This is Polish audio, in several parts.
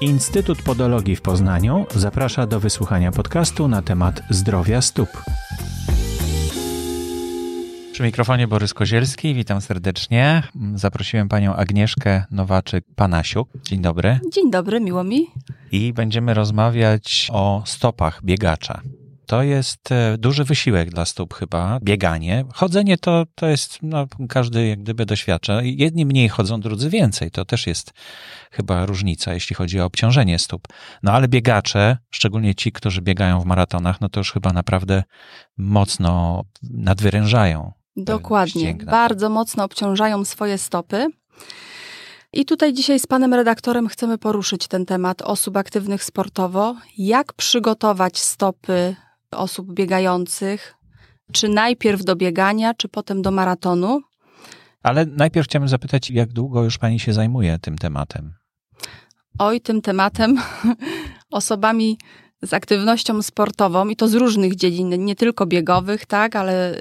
Instytut Podologii w Poznaniu zaprasza do wysłuchania podcastu na temat zdrowia stóp. Przy mikrofonie Borys Kozielski, witam serdecznie. Zaprosiłem panią Agnieszkę Nowaczyk-Panasiuk. Dzień dobry. Dzień dobry, miło mi. I będziemy rozmawiać o stopach biegacza. To jest e, duży wysiłek dla stóp chyba, bieganie. Chodzenie to, to jest, no, każdy jak gdyby doświadcza. Jedni mniej chodzą, drudzy więcej. To też jest chyba różnica, jeśli chodzi o obciążenie stóp. No ale biegacze, szczególnie ci, którzy biegają w maratonach, no to już chyba naprawdę mocno nadwyrężają. Dokładnie. Bardzo mocno obciążają swoje stopy. I tutaj dzisiaj z panem redaktorem chcemy poruszyć ten temat osób aktywnych sportowo. Jak przygotować stopy osób biegających, czy najpierw do biegania, czy potem do maratonu. Ale najpierw chciałbym zapytać, jak długo już pani się zajmuje tym tematem? Oj, tym tematem osobami z aktywnością sportową i to z różnych dziedzin, nie tylko biegowych, tak, ale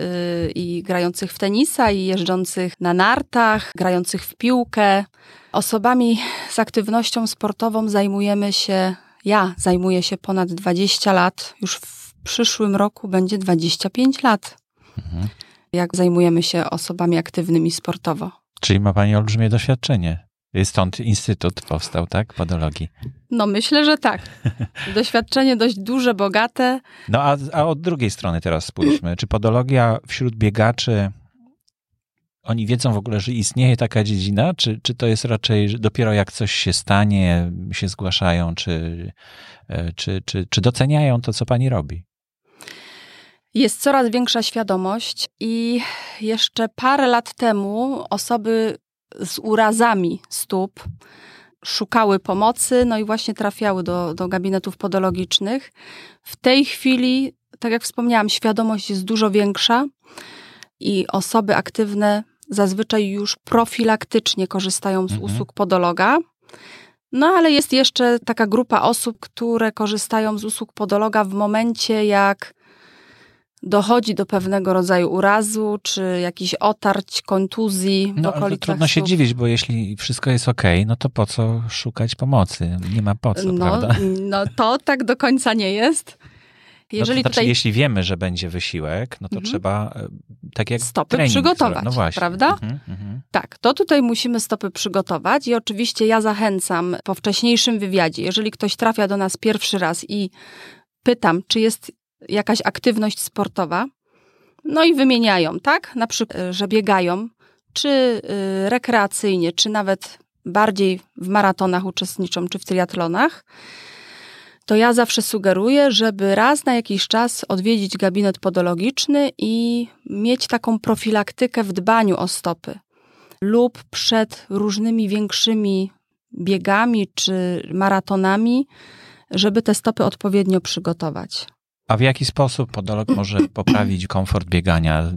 yy, i grających w tenisa, i jeżdżących na nartach, grających w piłkę. Osobami z aktywnością sportową zajmujemy się, ja zajmuję się ponad 20 lat, już w przyszłym roku będzie 25 lat, mhm. jak zajmujemy się osobami aktywnymi sportowo. Czyli ma Pani olbrzymie doświadczenie. Stąd instytut powstał, tak? Podologii. No myślę, że tak. Doświadczenie dość duże, bogate. No a, a od drugiej strony teraz spójrzmy. Czy podologia wśród biegaczy, oni wiedzą w ogóle, że istnieje taka dziedzina? Czy, czy to jest raczej dopiero jak coś się stanie, się zgłaszają, czy, e, czy, czy, czy doceniają to, co pani robi? Jest coraz większa świadomość i jeszcze parę lat temu osoby z urazami stóp szukały pomocy, no i właśnie trafiały do, do gabinetów podologicznych. W tej chwili, tak jak wspomniałam, świadomość jest dużo większa i osoby aktywne zazwyczaj już profilaktycznie korzystają z mhm. usług podologa. No ale jest jeszcze taka grupa osób, które korzystają z usług podologa w momencie, jak dochodzi do pewnego rodzaju urazu, czy jakichś otarć, kontuzji no, w okolicach Trudno się dziwić, bo jeśli wszystko jest ok, no to po co szukać pomocy? Nie ma po co, no, prawda? No to tak do końca nie jest. Jeżeli, no to znaczy, tutaj... jeśli wiemy, że będzie wysiłek, no to mhm. trzeba e, tak jak stopy trening, przygotować, no właśnie. prawda? Mhm, mhm. Tak, to tutaj musimy stopy przygotować i oczywiście ja zachęcam po wcześniejszym wywiadzie, jeżeli ktoś trafia do nas pierwszy raz i pytam, czy jest jakaś aktywność sportowa, no i wymieniają, tak? Na przykład, że biegają, czy y, rekreacyjnie, czy nawet bardziej w maratonach uczestniczą, czy w triatlonach, to ja zawsze sugeruję, żeby raz na jakiś czas odwiedzić gabinet podologiczny i mieć taką profilaktykę w dbaniu o stopy. Lub przed różnymi większymi biegami czy maratonami, żeby te stopy odpowiednio przygotować. A w jaki sposób podolog może poprawić komfort biegania?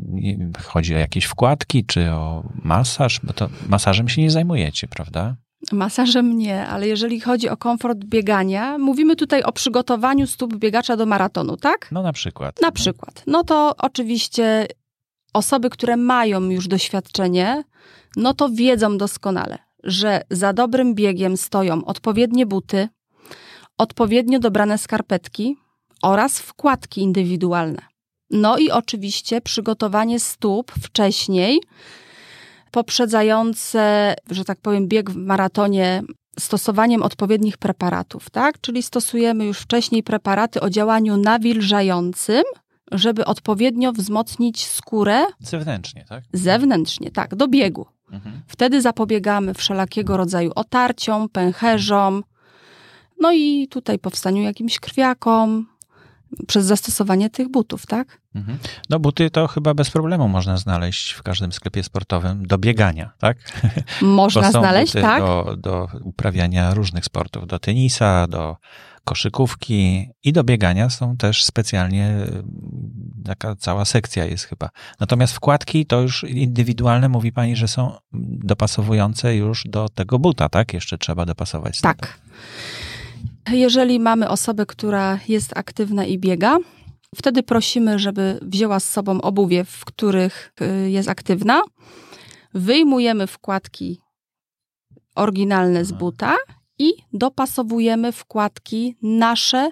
Chodzi o jakieś wkładki, czy o masaż? Bo to masażem się nie zajmujecie, prawda? Masażem nie, ale jeżeli chodzi o komfort biegania, mówimy tutaj o przygotowaniu stóp biegacza do maratonu, tak? No na przykład. Na przykład. No to oczywiście osoby, które mają już doświadczenie, no to wiedzą doskonale, że za dobrym biegiem stoją odpowiednie buty, odpowiednio dobrane skarpetki, oraz wkładki indywidualne. No i oczywiście przygotowanie stóp wcześniej, poprzedzające, że tak powiem, bieg w maratonie stosowaniem odpowiednich preparatów, tak? Czyli stosujemy już wcześniej preparaty o działaniu nawilżającym, żeby odpowiednio wzmocnić skórę. Zewnętrznie, tak? Zewnętrznie, tak, do biegu. Mhm. Wtedy zapobiegamy wszelakiego rodzaju otarciom, pęcherzom, no i tutaj powstaniu jakimś krwiakom, przez zastosowanie tych butów, tak? Mhm. No buty to chyba bez problemu można znaleźć w każdym sklepie sportowym do biegania, tak? Można znaleźć, tak? Do, do uprawiania różnych sportów, do tenisa, do koszykówki i do biegania są też specjalnie taka cała sekcja jest chyba. Natomiast wkładki to już indywidualne, mówi pani, że są dopasowujące już do tego buta, tak? Jeszcze trzeba dopasować. Stopę. Tak. Jeżeli mamy osobę, która jest aktywna i biega, wtedy prosimy, żeby wzięła z sobą obuwie, w których y, jest aktywna. Wyjmujemy wkładki oryginalne z buta i dopasowujemy wkładki nasze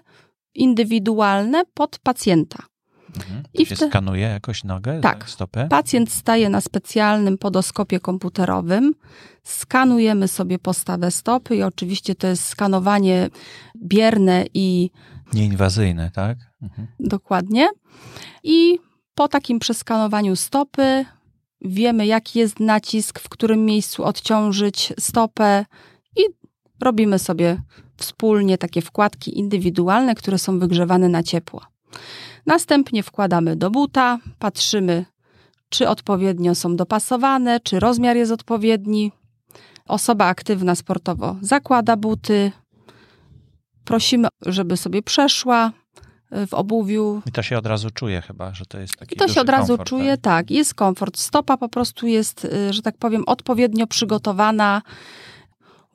indywidualne pod pacjenta. Mhm. I się skanuje jakoś nogę, tak. stopę? Pacjent staje na specjalnym podoskopie komputerowym, skanujemy sobie postawę stopy i oczywiście to jest skanowanie bierne i... Nieinwazyjne, tak? Mhm. Dokładnie. I po takim przeskanowaniu stopy wiemy, jaki jest nacisk, w którym miejscu odciążyć stopę i robimy sobie wspólnie takie wkładki indywidualne, które są wygrzewane na ciepło. Następnie wkładamy do buta, patrzymy, czy odpowiednio są dopasowane, czy rozmiar jest odpowiedni. Osoba aktywna sportowo zakłada buty. Prosimy, żeby sobie przeszła y, w obuwiu. I to się od razu czuje chyba, że to jest taki I to się od razu komfort, czuje, tak? tak, jest komfort. Stopa po prostu jest, y, że tak powiem, odpowiednio przygotowana.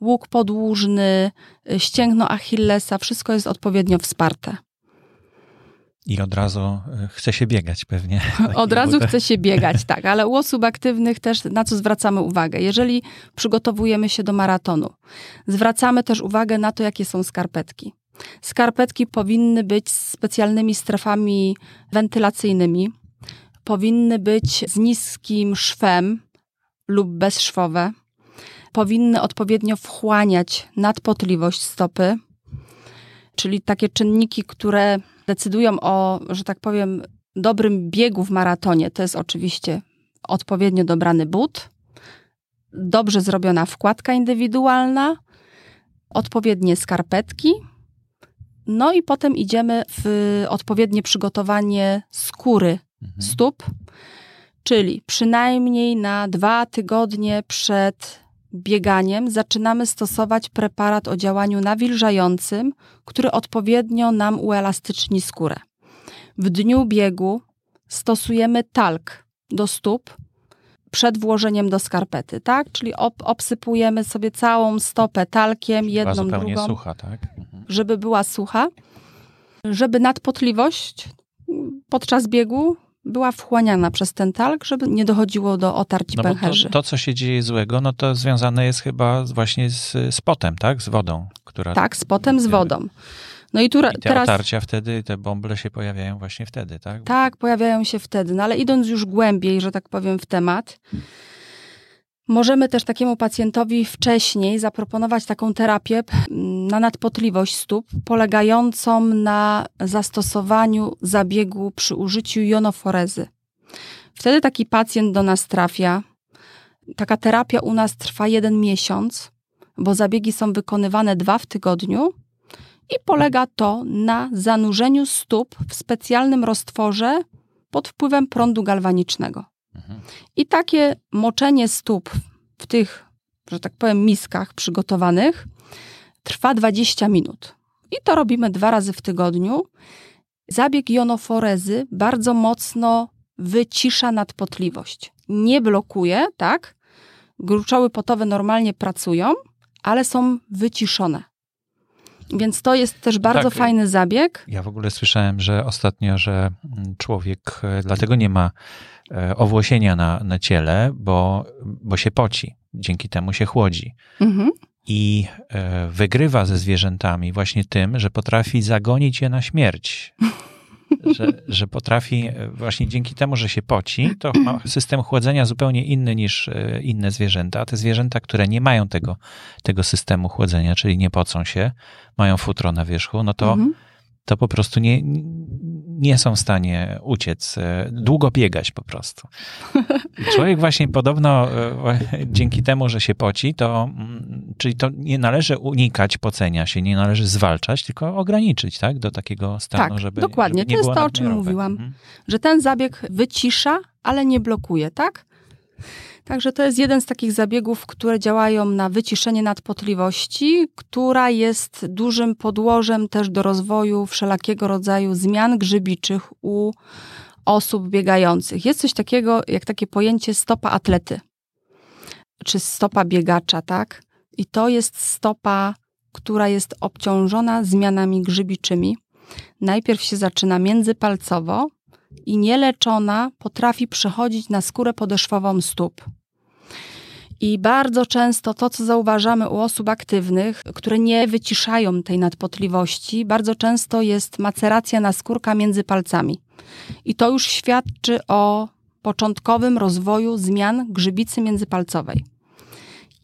Łuk podłużny, y, ścięgno Achillesa, wszystko jest odpowiednio wsparte. I od razu e, chce się biegać pewnie. Od razu chce się biegać, tak, ale u osób aktywnych też na co zwracamy uwagę? Jeżeli przygotowujemy się do maratonu, zwracamy też uwagę na to, jakie są skarpetki. Skarpetki powinny być z specjalnymi strefami wentylacyjnymi, powinny być z niskim szwem lub bezszwowe, powinny odpowiednio wchłaniać nadpotliwość stopy, czyli takie czynniki, które decydują o, że tak powiem, dobrym biegu w maratonie, to jest oczywiście odpowiednio dobrany but, dobrze zrobiona wkładka indywidualna, odpowiednie skarpetki, no i potem idziemy w odpowiednie przygotowanie skóry mhm. stóp, czyli przynajmniej na dwa tygodnie przed bieganiem zaczynamy stosować preparat o działaniu nawilżającym, który odpowiednio nam uelastyczni skórę. W dniu biegu stosujemy talk do stóp przed włożeniem do skarpety, tak? Czyli ob obsypujemy sobie całą stopę talkiem, jedną, drugą. sucha, tak? Mhm. Żeby była sucha, żeby nadpotliwość podczas biegu była wchłaniana przez ten talk, żeby nie dochodziło do otarć no pęcherzy. To, to, co się dzieje złego, no to związane jest chyba właśnie z, z potem, tak? Z wodą, która... Tak, z potem, z wodą. No i, tu, I te teraz... otarcia wtedy, te bąble się pojawiają właśnie wtedy, tak? Tak, pojawiają się wtedy. No ale idąc już głębiej, że tak powiem, w temat, Możemy też takiemu pacjentowi wcześniej zaproponować taką terapię na nadpotliwość stóp, polegającą na zastosowaniu zabiegu przy użyciu jonoforezy. Wtedy taki pacjent do nas trafia. Taka terapia u nas trwa jeden miesiąc, bo zabiegi są wykonywane dwa w tygodniu i polega to na zanurzeniu stóp w specjalnym roztworze pod wpływem prądu galwanicznego. I takie moczenie stóp w tych, że tak powiem, miskach przygotowanych trwa 20 minut. I to robimy dwa razy w tygodniu. Zabieg jonoforezy bardzo mocno wycisza nadpotliwość. Nie blokuje, tak? Gruczoły potowe normalnie pracują, ale są wyciszone. Więc to jest też bardzo tak, fajny zabieg. Ja w ogóle słyszałem, że ostatnio, że człowiek e, dlatego nie ma owłosienia na, na ciele, bo, bo się poci. Dzięki temu się chłodzi. Mhm. I e, wygrywa ze zwierzętami właśnie tym, że potrafi zagonić je na śmierć. że, że potrafi właśnie dzięki temu, że się poci, to ma system chłodzenia zupełnie inny niż e, inne zwierzęta. A te zwierzęta, które nie mają tego, tego systemu chłodzenia, czyli nie pocą się, mają futro na wierzchu, no to, mhm. to po prostu nie, nie są w stanie uciec, e, długo biegać po prostu. Człowiek właśnie podobno e, dzięki temu, że się poci, to mm, czyli to nie należy unikać pocenia się, nie należy zwalczać, tylko ograniczyć, tak, do takiego stanu, tak, żeby dokładnie, żeby nie to jest to, o czym mówiłam, mhm. że ten zabieg wycisza, ale nie blokuje, tak? Także to jest jeden z takich zabiegów, które działają na wyciszenie nadpotliwości, która jest dużym podłożem też do rozwoju wszelakiego rodzaju zmian grzybiczych u osób biegających. Jest coś takiego jak takie pojęcie stopa atlety, czy stopa biegacza, tak? I to jest stopa, która jest obciążona zmianami grzybiczymi. Najpierw się zaczyna międzypalcowo, i nieleczona potrafi przechodzić na skórę podeszwową stóp. I bardzo często to, co zauważamy u osób aktywnych, które nie wyciszają tej nadpotliwości, bardzo często jest maceracja naskórka między palcami. I to już świadczy o początkowym rozwoju zmian grzybicy międzypalcowej.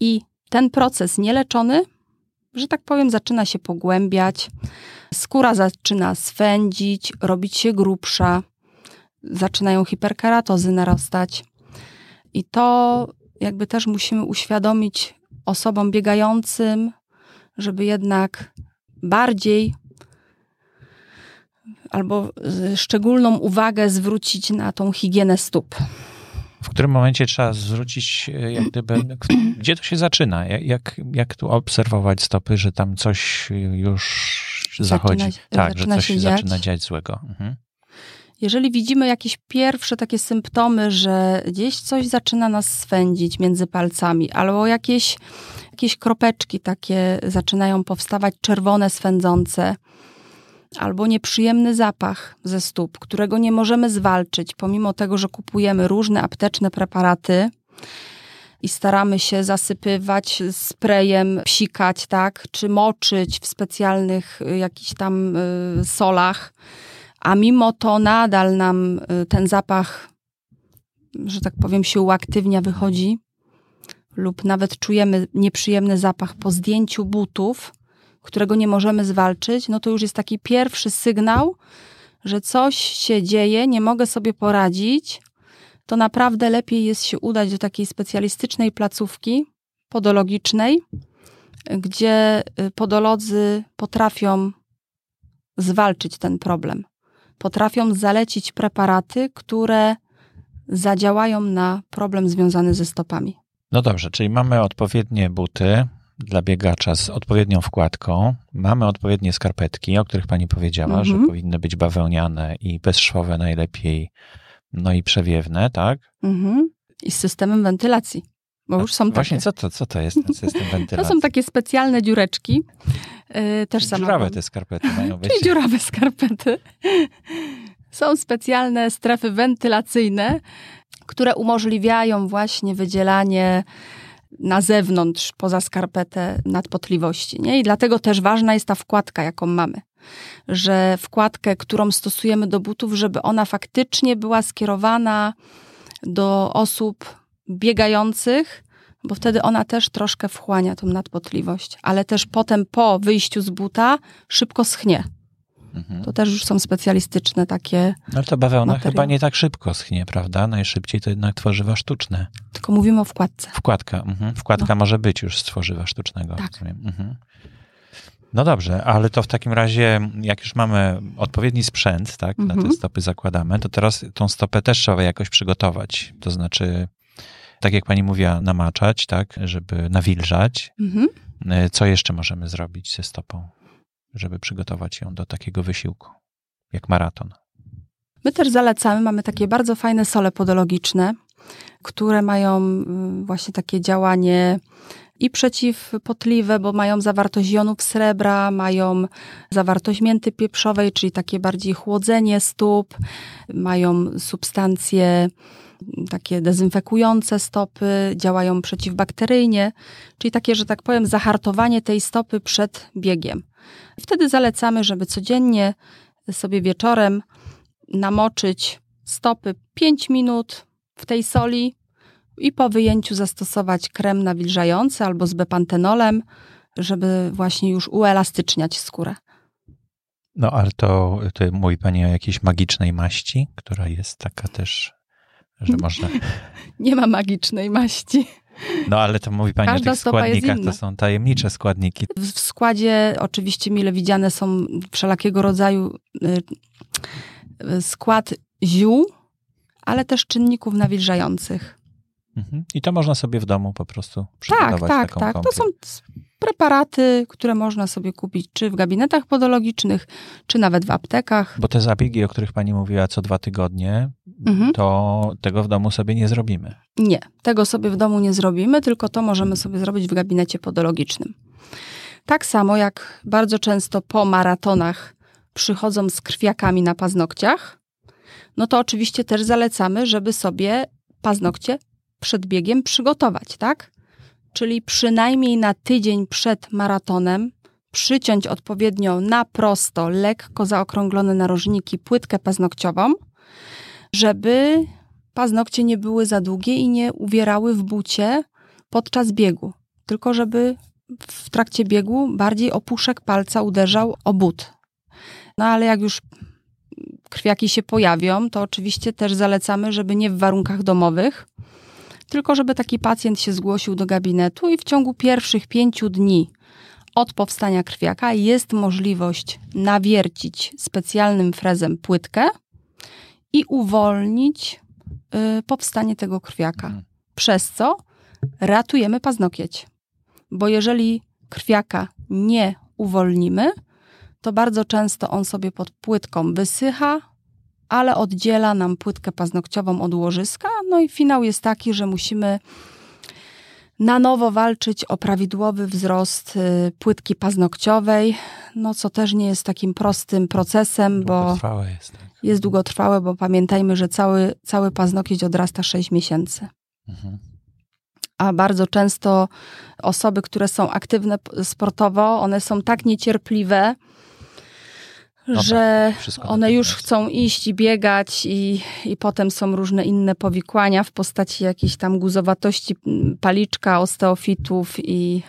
I ten proces nieleczony, że tak powiem, zaczyna się pogłębiać, skóra zaczyna swędzić, robić się grubsza, zaczynają hiperkeratozy narastać. I to jakby też musimy uświadomić osobom biegającym, żeby jednak bardziej albo szczególną uwagę zwrócić na tą higienę stóp. W którym momencie trzeba zwrócić, e, jak gdyby, gdzie to się zaczyna? Jak, jak tu obserwować stopy, że tam coś już zachodzi? Zaczyna, tak, że coś się zaczyna dziać złego. Mhm. Jeżeli widzimy jakieś pierwsze takie symptomy, że gdzieś coś zaczyna nas swędzić między palcami, albo jakieś, jakieś kropeczki takie zaczynają powstawać czerwone, swędzące, albo nieprzyjemny zapach ze stóp, którego nie możemy zwalczyć, pomimo tego, że kupujemy różne apteczne preparaty i staramy się zasypywać sprayem, psikać, tak, czy moczyć w specjalnych y, jakichś tam y, solach, a mimo to nadal nam y, ten zapach, że tak powiem, się uaktywnia, wychodzi, lub nawet czujemy nieprzyjemny zapach po zdjęciu butów, którego nie możemy zwalczyć, no to już jest taki pierwszy sygnał, że coś się dzieje, nie mogę sobie poradzić, to naprawdę lepiej jest się udać do takiej specjalistycznej placówki podologicznej, gdzie y, podolodzy potrafią zwalczyć ten problem. Potrafią zalecić preparaty, które zadziałają na problem związany ze stopami. No dobrze, czyli mamy odpowiednie buty, dla biegacza z odpowiednią wkładką. Mamy odpowiednie skarpetki, o których pani powiedziała, mhm. że powinny być bawełniane i bezszwowe najlepiej, no i przewiewne, tak? Mhm. I z systemem wentylacji. Bo już są Właśnie, takie. co to, co to jest ten system wentylacji? To są takie specjalne dziureczki. Yy, też Dziurawe te skarpety mają być. Czyli dziurawe skarpety. Są specjalne strefy wentylacyjne, które umożliwiają właśnie wydzielanie na zewnątrz, poza skarpetę nadpotliwości. Nie? I dlatego też ważna jest ta wkładka, jaką mamy. Że wkładkę, którą stosujemy do butów, żeby ona faktycznie była skierowana do osób biegających, bo wtedy ona też troszkę wchłania tą nadpotliwość, ale też potem po wyjściu z buta szybko schnie. Mhm. To też już są specjalistyczne takie. No ale ta bawełna materiały. chyba nie tak szybko schnie, prawda? Najszybciej to jednak tworzywa sztuczne. Tylko mówimy o wkładce. Wkładka. Mhm. Wkładka no. może być już z tworzywa sztucznego. Tak. Mhm. No dobrze, ale to w takim razie, jak już mamy odpowiedni sprzęt, tak, na te mhm. stopy zakładamy, to teraz tą stopę też trzeba jakoś przygotować. To znaczy, tak jak pani mówiła, namaczać, tak, żeby nawilżać. Mhm. E, co jeszcze możemy zrobić ze stopą? żeby przygotować ją do takiego wysiłku, jak maraton. My też zalecamy, mamy takie bardzo fajne sole podologiczne, które mają mm, właśnie takie działanie i przeciwpotliwe, bo mają zawartość jonów srebra, mają zawartość mięty pieprzowej, czyli takie bardziej chłodzenie stóp, mają substancje takie dezynfekujące stopy, działają przeciwbakteryjnie, czyli takie, że tak powiem, zahartowanie tej stopy przed biegiem. Wtedy zalecamy, żeby codziennie sobie wieczorem namoczyć stopy 5 minut w tej soli i po wyjęciu zastosować krem nawilżający albo z bepantenolem, żeby właśnie już uelastyczniać skórę. No ale to, to mówi Pani o jakiejś magicznej maści, która jest taka też, że można... Nie ma magicznej maści. No ale to mówi Pani Każda o tych składnikach, to są tajemnicze składniki. W składzie oczywiście mile widziane są wszelakiego rodzaju y, y, skład ziół, ale też czynników nawilżających. Mhm. I to można sobie w domu po prostu przygotować Tak, tak, tak. Kąpiel. To są preparaty, które można sobie kupić czy w gabinetach podologicznych, czy nawet w aptekach. Bo te zabiegi, o których pani mówiła co dwa tygodnie, mhm. to tego w domu sobie nie zrobimy. Nie, tego sobie w domu nie zrobimy, tylko to możemy sobie zrobić w gabinecie podologicznym. Tak samo jak bardzo często po maratonach przychodzą z krwiakami na paznokciach, no to oczywiście też zalecamy, żeby sobie paznokcie przed biegiem przygotować, tak? czyli przynajmniej na tydzień przed maratonem przyciąć odpowiednio na prosto, lekko zaokrąglone narożniki, płytkę paznokciową, żeby paznokcie nie były za długie i nie uwierały w bucie podczas biegu, tylko żeby w trakcie biegu bardziej opuszek palca uderzał o but. No ale jak już krwiaki się pojawią, to oczywiście też zalecamy, żeby nie w warunkach domowych, tylko żeby taki pacjent się zgłosił do gabinetu i w ciągu pierwszych pięciu dni od powstania krwiaka jest możliwość nawiercić specjalnym frezem płytkę i uwolnić y, powstanie tego krwiaka. Mhm. Przez co ratujemy paznokieć. Bo jeżeli krwiaka nie uwolnimy, to bardzo często on sobie pod płytką wysycha, ale oddziela nam płytkę paznokciową od łożyska. No i finał jest taki, że musimy na nowo walczyć o prawidłowy wzrost y, płytki paznokciowej, no co też nie jest takim prostym procesem, bo jest, tak. jest długotrwałe, bo pamiętajmy, że cały, cały paznokieć odrasta 6 miesięcy. Mhm. A bardzo często osoby, które są aktywne sportowo, one są tak niecierpliwe, no że tak, one już chcą iść i biegać i, i potem są różne inne powikłania w postaci jakiejś tam guzowatości paliczka, osteofitów i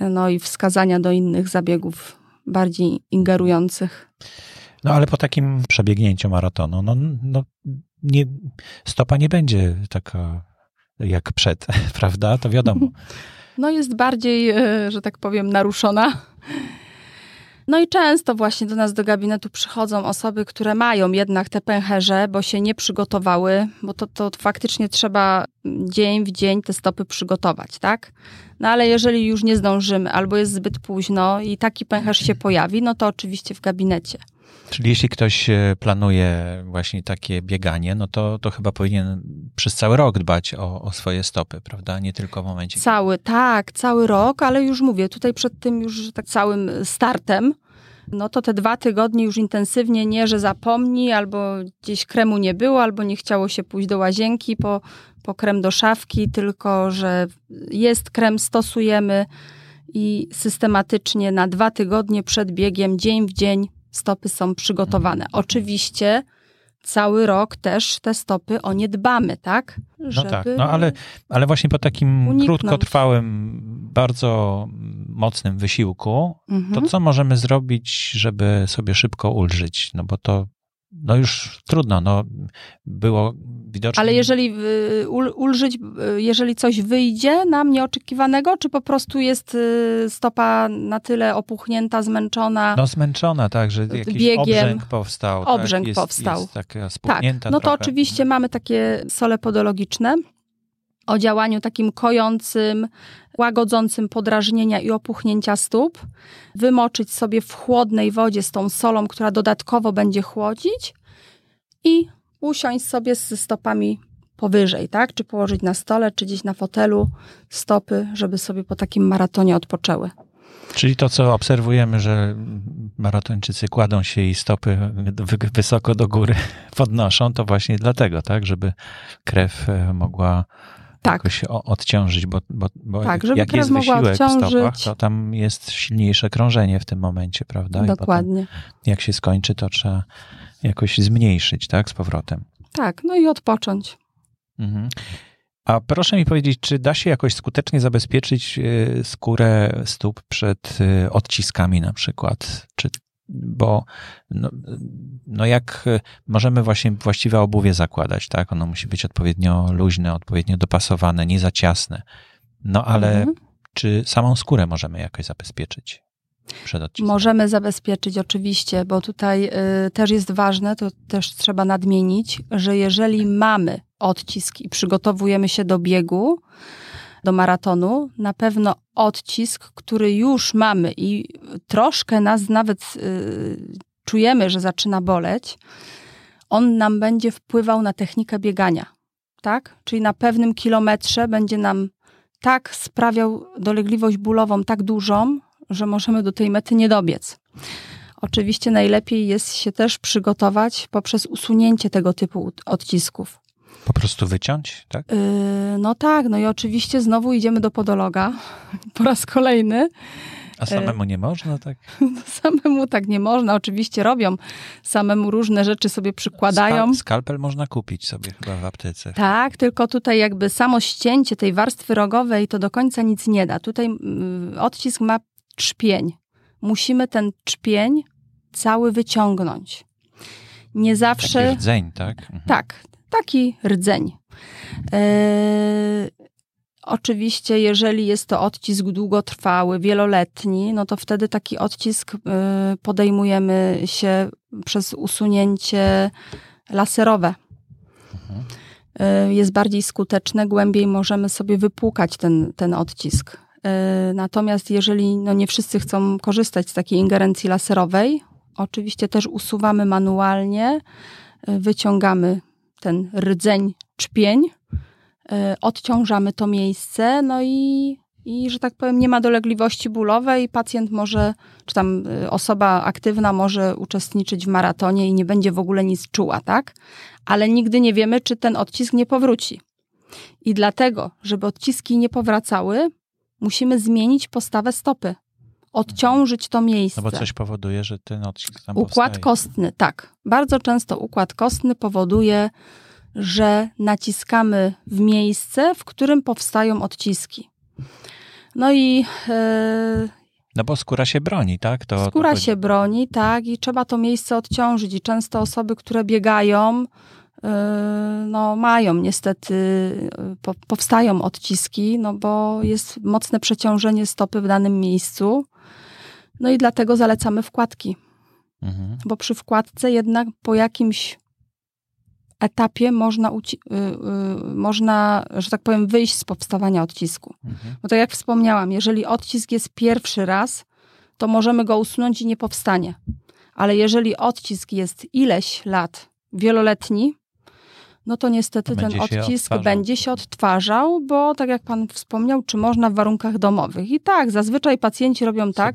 no i wskazania do innych zabiegów bardziej ingerujących. No ale po takim przebiegnięciu maratonu, no, no nie, stopa nie będzie taka jak przed, prawda? To wiadomo. No jest bardziej, e, że tak powiem, naruszona no i często właśnie do nas do gabinetu przychodzą osoby, które mają jednak te pęcherze, bo się nie przygotowały, bo to, to faktycznie trzeba dzień w dzień te stopy przygotować, tak? No ale jeżeli już nie zdążymy albo jest zbyt późno i taki pęcherz się pojawi, no to oczywiście w gabinecie. Czyli jeśli ktoś e, planuje właśnie takie bieganie, no to, to chyba powinien przez cały rok dbać o, o swoje stopy, prawda? Nie tylko w momencie. Cały, tak, cały rok, ale już mówię, tutaj przed tym już tak całym startem, no to te dwa tygodnie już intensywnie nie, że zapomni, albo gdzieś kremu nie było, albo nie chciało się pójść do łazienki po, po krem do szafki, tylko że jest krem, stosujemy i systematycznie na dwa tygodnie przed biegiem, dzień w dzień stopy są przygotowane. Oczywiście cały rok też te stopy o nie dbamy, tak? Żeby no tak, no ale, ale właśnie po takim uniknąć. krótkotrwałym, bardzo mocnym wysiłku, mhm. to co możemy zrobić, żeby sobie szybko ulżyć? No bo to no już trudno, no było widocznie. Ale jeżeli y, ulżyć, y, jeżeli coś wyjdzie nam nieoczekiwanego, czy po prostu jest y, stopa na tyle opuchnięta, zmęczona? No zmęczona, tak, że jakiś biegiem, obrzęk powstał. Tak? Obrzęk tak? jest, powstał. Jest taka spuchnięta tak, no to trochę. oczywiście mamy takie sole podologiczne o działaniu takim kojącym, łagodzącym podrażnienia i opuchnięcia stóp, wymoczyć sobie w chłodnej wodzie z tą solą, która dodatkowo będzie chłodzić i usiąść sobie z stopami powyżej, tak? Czy położyć na stole, czy gdzieś na fotelu stopy, żeby sobie po takim maratonie odpoczęły. Czyli to, co obserwujemy, że maratończycy kładą się i stopy wysoko do góry podnoszą, to właśnie dlatego, tak? Żeby krew e, mogła tak. jakoś odciążyć, bo, bo, bo tak, jak jest wysiłek w stopach, to tam jest silniejsze krążenie w tym momencie, prawda? Dokładnie. Jak się skończy, to trzeba jakoś zmniejszyć, tak, z powrotem. Tak, no i odpocząć. Mhm. A proszę mi powiedzieć, czy da się jakoś skutecznie zabezpieczyć e, skórę stóp przed e, odciskami na przykład? Czy bo no, no jak e, możemy właśnie właściwe obuwie zakładać, tak? Ono musi być odpowiednio luźne, odpowiednio dopasowane, nie za ciasne. No ale mhm. czy samą skórę możemy jakoś zabezpieczyć? Przed? Możemy zabezpieczyć oczywiście, bo tutaj y, też jest ważne, to też trzeba nadmienić, że jeżeli mamy odcisk i przygotowujemy się do biegu, do maratonu, na pewno odcisk, który już mamy i troszkę nas nawet y, czujemy, że zaczyna boleć, on nam będzie wpływał na technikę biegania, tak? Czyli na pewnym kilometrze będzie nam tak sprawiał dolegliwość bólową tak dużą, że możemy do tej mety nie dobiec. Oczywiście najlepiej jest się też przygotować poprzez usunięcie tego typu odcisków. Po prostu wyciąć, tak? Yy, no tak, no i oczywiście znowu idziemy do podologa po raz kolejny. A samemu nie można, tak? samemu tak nie można. Oczywiście robią. Samemu różne rzeczy sobie przykładają. Skal skalpel można kupić sobie chyba w aptece. Tak, tylko tutaj jakby samo ścięcie tej warstwy rogowej to do końca nic nie da. Tutaj odcisk ma trzpień. Musimy ten trzpień cały wyciągnąć. Nie zawsze. Taki rdzeń, tak? Mhm. Tak, taki rdzeń. Yy, Oczywiście, jeżeli jest to odcisk długotrwały, wieloletni, no to wtedy taki odcisk y, podejmujemy się przez usunięcie laserowe. Y, jest bardziej skuteczne, głębiej możemy sobie wypłukać ten, ten odcisk. Natomiast jeżeli no nie wszyscy chcą korzystać z takiej ingerencji laserowej, oczywiście też usuwamy manualnie, wyciągamy ten rdzeń, czpień, Y, odciążamy to miejsce, no i, i, że tak powiem, nie ma dolegliwości bólowej. Pacjent może, czy tam y, osoba aktywna może uczestniczyć w maratonie i nie będzie w ogóle nic czuła, tak? Ale nigdy nie wiemy, czy ten odcisk nie powróci. I dlatego, żeby odciski nie powracały, musimy zmienić postawę stopy. Odciążyć to miejsce. No bo coś powoduje, że ten odcisk tam Układ powstaje. kostny, tak. Bardzo często układ kostny powoduje że naciskamy w miejsce, w którym powstają odciski. No i. Yy, no bo skóra się broni, tak? To, skóra to... się broni, tak, i trzeba to miejsce odciążyć. I często osoby, które biegają, yy, no mają niestety, yy, po, powstają odciski, no bo jest mocne przeciążenie stopy w danym miejscu. No i dlatego zalecamy wkładki. Mhm. Bo przy wkładce jednak po jakimś etapie można, y, y, można, że tak powiem, wyjść z powstawania odcisku. Mhm. Bo tak jak wspomniałam, jeżeli odcisk jest pierwszy raz, to możemy go usunąć i nie powstanie. Ale jeżeli odcisk jest ileś lat, wieloletni, no to niestety ten odcisk się będzie się odtwarzał, bo tak jak pan wspomniał, czy można w warunkach domowych. I tak, zazwyczaj pacjenci robią tak,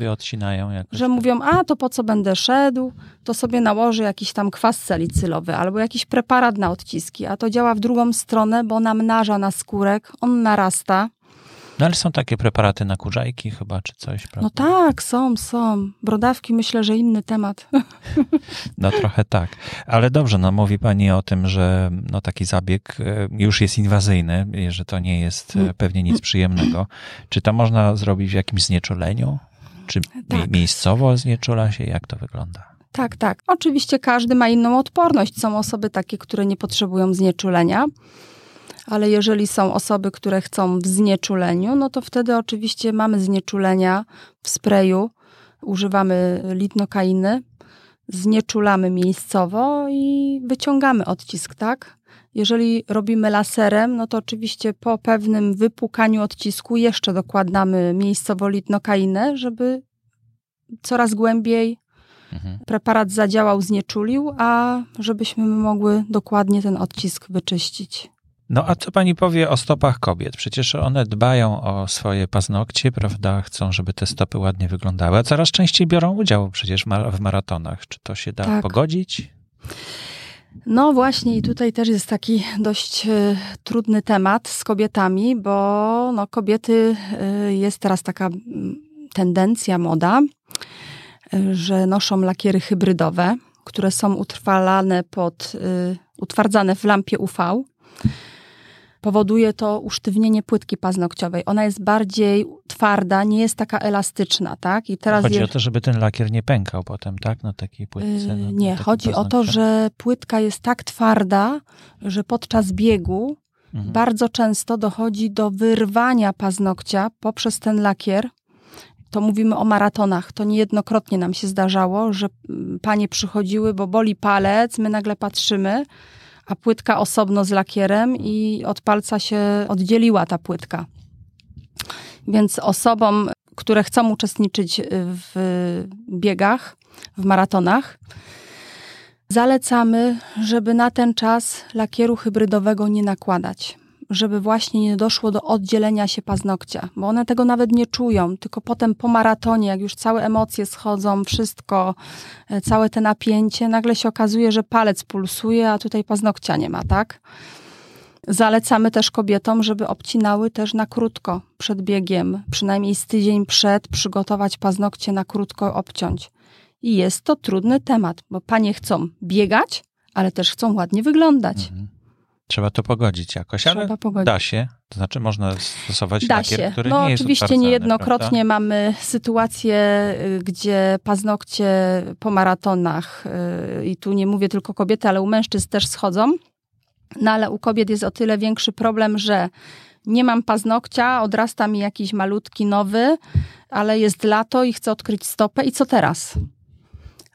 że tak. mówią, a to po co będę szedł, to sobie nałożę jakiś tam kwas salicylowy albo jakiś preparat na odciski, a to działa w drugą stronę, bo namnaża na skórek, on narasta, no ale są takie preparaty na kurzajki chyba, czy coś, prawda? No tak, są, są. Brodawki myślę, że inny temat. No trochę tak. Ale dobrze, no mówi pani o tym, że no taki zabieg e, już jest inwazyjny, że to nie jest e, pewnie nic przyjemnego. Czy to można zrobić w jakimś znieczuleniu? Czy tak. miejscowo znieczula się? Jak to wygląda? Tak, tak. Oczywiście każdy ma inną odporność. Są osoby takie, które nie potrzebują znieczulenia ale jeżeli są osoby, które chcą w znieczuleniu, no to wtedy oczywiście mamy znieczulenia w sprayu, używamy litnokainy, znieczulamy miejscowo i wyciągamy odcisk, tak? Jeżeli robimy laserem, no to oczywiście po pewnym wypłukaniu odcisku jeszcze dokładamy miejscowo litnokainę, żeby coraz głębiej mhm. preparat zadziałał, znieczulił, a żebyśmy mogły dokładnie ten odcisk wyczyścić. No a co pani powie o stopach kobiet? Przecież one dbają o swoje paznokcie, prawda? Chcą, żeby te stopy ładnie wyglądały, a coraz częściej biorą udział przecież w maratonach. Czy to się da tak. pogodzić? No właśnie i tutaj też jest taki dość y, trudny temat z kobietami, bo no, kobiety y, jest teraz taka tendencja, moda, y, że noszą lakiery hybrydowe, które są utrwalane pod, utwardzane w lampie UV powoduje to usztywnienie płytki paznokciowej. Ona jest bardziej twarda, nie jest taka elastyczna, tak? I teraz chodzi je... o to, żeby ten lakier nie pękał potem, tak? Na takiej płytce. Yy, nie, chodzi o to, że płytka jest tak twarda, że podczas biegu mhm. bardzo często dochodzi do wyrwania paznokcia poprzez ten lakier. To mówimy o maratonach. To niejednokrotnie nam się zdarzało, że mm, panie przychodziły, bo boli palec, my nagle patrzymy, a płytka osobno z lakierem i od palca się oddzieliła ta płytka. Więc osobom, które chcą uczestniczyć w biegach, w maratonach, zalecamy, żeby na ten czas lakieru hybrydowego nie nakładać żeby właśnie nie doszło do oddzielenia się paznokcia, bo one tego nawet nie czują, tylko potem po maratonie, jak już całe emocje schodzą, wszystko, e, całe te napięcie, nagle się okazuje, że palec pulsuje, a tutaj paznokcia nie ma, tak? Zalecamy też kobietom, żeby obcinały też na krótko przed biegiem, przynajmniej z tydzień przed, przygotować paznokcie na krótko obciąć. I jest to trudny temat, bo panie chcą biegać, ale też chcą ładnie wyglądać. Mhm. Trzeba to pogodzić jakoś, Trzeba ale pogodzić. da się. To znaczy można stosować da lakier, się. który no, nie jest Oczywiście niejednokrotnie prawda? mamy sytuacje, y, gdzie paznokcie po maratonach yy, i tu nie mówię tylko kobiety, ale u mężczyzn też schodzą. No ale u kobiet jest o tyle większy problem, że nie mam paznokcia, odrasta mi jakiś malutki nowy, ale jest lato i chcę odkryć stopę i co teraz?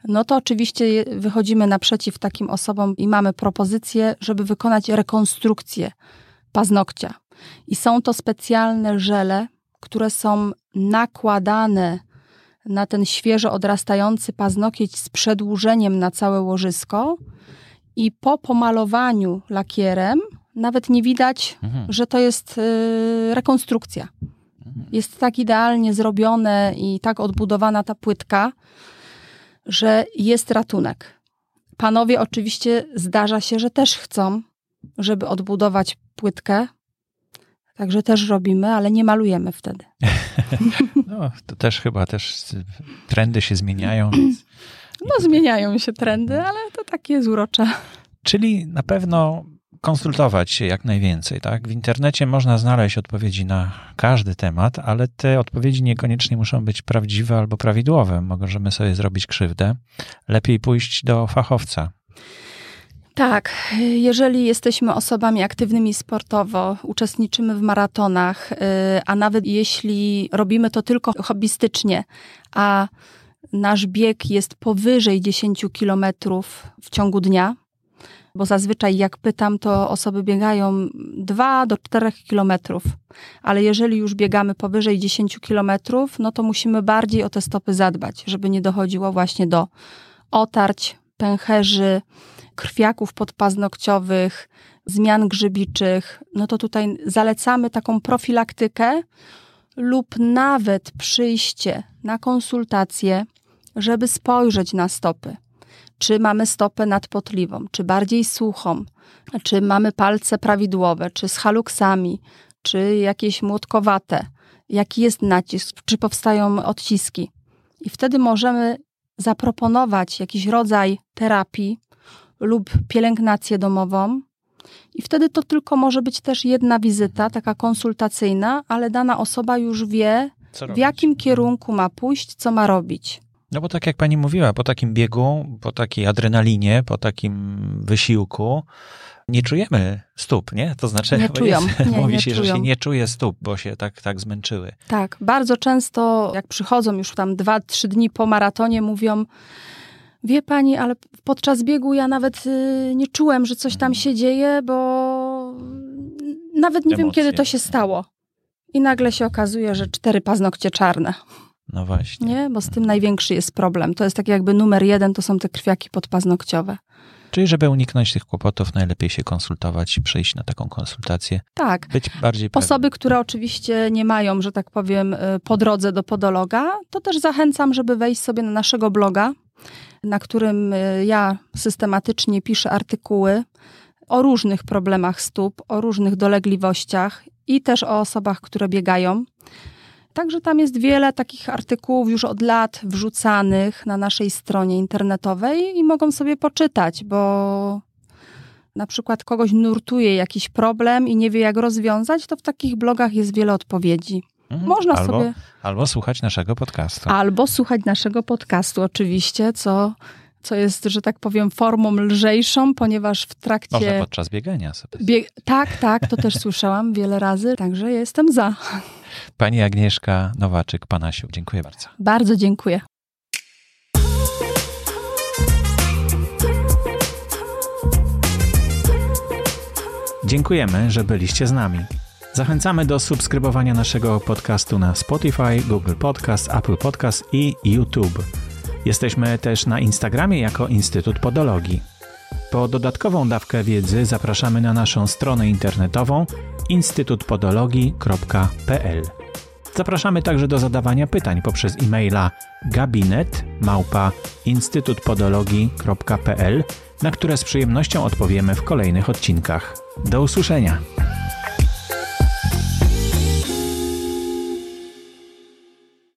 No to oczywiście wychodzimy naprzeciw takim osobom i mamy propozycję, żeby wykonać rekonstrukcję paznokcia. I są to specjalne żele, które są nakładane na ten świeżo odrastający paznokieć z przedłużeniem na całe łożysko i po pomalowaniu lakierem nawet nie widać, mhm. że to jest y, rekonstrukcja. Mhm. Jest tak idealnie zrobione i tak odbudowana ta płytka, że jest ratunek. Panowie oczywiście zdarza się, że też chcą, żeby odbudować płytkę. Także też robimy, ale nie malujemy wtedy. No, to też chyba też trendy się zmieniają. No, zmieniają się trendy, ale to takie jest urocze. Czyli na pewno konsultować się jak najwięcej. Tak? W internecie można znaleźć odpowiedzi na każdy temat, ale te odpowiedzi niekoniecznie muszą być prawdziwe albo prawidłowe. Możemy sobie zrobić krzywdę. Lepiej pójść do fachowca. Tak, jeżeli jesteśmy osobami aktywnymi sportowo, uczestniczymy w maratonach, y, a nawet jeśli robimy to tylko hobbystycznie, a nasz bieg jest powyżej 10 kilometrów w ciągu dnia, bo zazwyczaj jak pytam, to osoby biegają 2 do 4 kilometrów, ale jeżeli już biegamy powyżej 10 kilometrów, no to musimy bardziej o te stopy zadbać, żeby nie dochodziło właśnie do otarć, pęcherzy, krwiaków podpaznokciowych, zmian grzybiczych. No to tutaj zalecamy taką profilaktykę lub nawet przyjście na konsultację, żeby spojrzeć na stopy czy mamy stopę nadpotliwą, czy bardziej suchą, czy mamy palce prawidłowe, czy z haluksami, czy jakieś młotkowate, jaki jest nacisk, czy powstają odciski. I wtedy możemy zaproponować jakiś rodzaj terapii lub pielęgnację domową. I wtedy to tylko może być też jedna wizyta, taka konsultacyjna, ale dana osoba już wie, w jakim kierunku ma pójść, co ma robić. No bo tak jak pani mówiła, po takim biegu, po takiej adrenalinie, po takim wysiłku, nie czujemy stóp, nie? To znaczy, nie czują. Jest, nie, mówi nie się, czują. że się nie czuje stóp, bo się tak, tak zmęczyły. Tak, bardzo często jak przychodzą już tam dwa, trzy dni po maratonie, mówią, wie pani, ale podczas biegu ja nawet y, nie czułem, że coś tam mhm. się dzieje, bo nawet nie Emocje. wiem, kiedy to się stało. I nagle się okazuje, że cztery paznokcie czarne. No właśnie. Nie, bo z tym największy jest problem. To jest tak jakby numer jeden, to są te krwiaki podpaznokciowe. Czyli, żeby uniknąć tych kłopotów, najlepiej się konsultować i przyjść na taką konsultację. Tak. Być bardziej Osoby, które oczywiście nie mają, że tak powiem, y, po drodze do podologa, to też zachęcam, żeby wejść sobie na naszego bloga, na którym y, ja systematycznie piszę artykuły o różnych problemach stóp, o różnych dolegliwościach i też o osobach, które biegają. Także tam jest wiele takich artykułów już od lat wrzucanych na naszej stronie internetowej i mogą sobie poczytać, bo na przykład kogoś nurtuje jakiś problem i nie wie, jak rozwiązać, to w takich blogach jest wiele odpowiedzi. Mhm. Można albo, sobie. Albo słuchać naszego podcastu. Albo słuchać naszego podcastu, oczywiście, co, co jest, że tak powiem, formą lżejszą, ponieważ w trakcie. Może podczas biegania sobie. Bieg... Tak, tak, to też słyszałam wiele razy, także jestem za. Pani Agnieszka Nowaczyk-Panasiuk, dziękuję bardzo. Bardzo dziękuję. Dziękujemy, że byliście z nami. Zachęcamy do subskrybowania naszego podcastu na Spotify, Google Podcast, Apple Podcast i YouTube. Jesteśmy też na Instagramie jako Instytut Podologii. Po dodatkową dawkę wiedzy zapraszamy na naszą stronę internetową instytutpodologii.pl. Zapraszamy także do zadawania pytań poprzez e-maila gabinet małpa instytutpodologii.pl, na które z przyjemnością odpowiemy w kolejnych odcinkach. Do usłyszenia!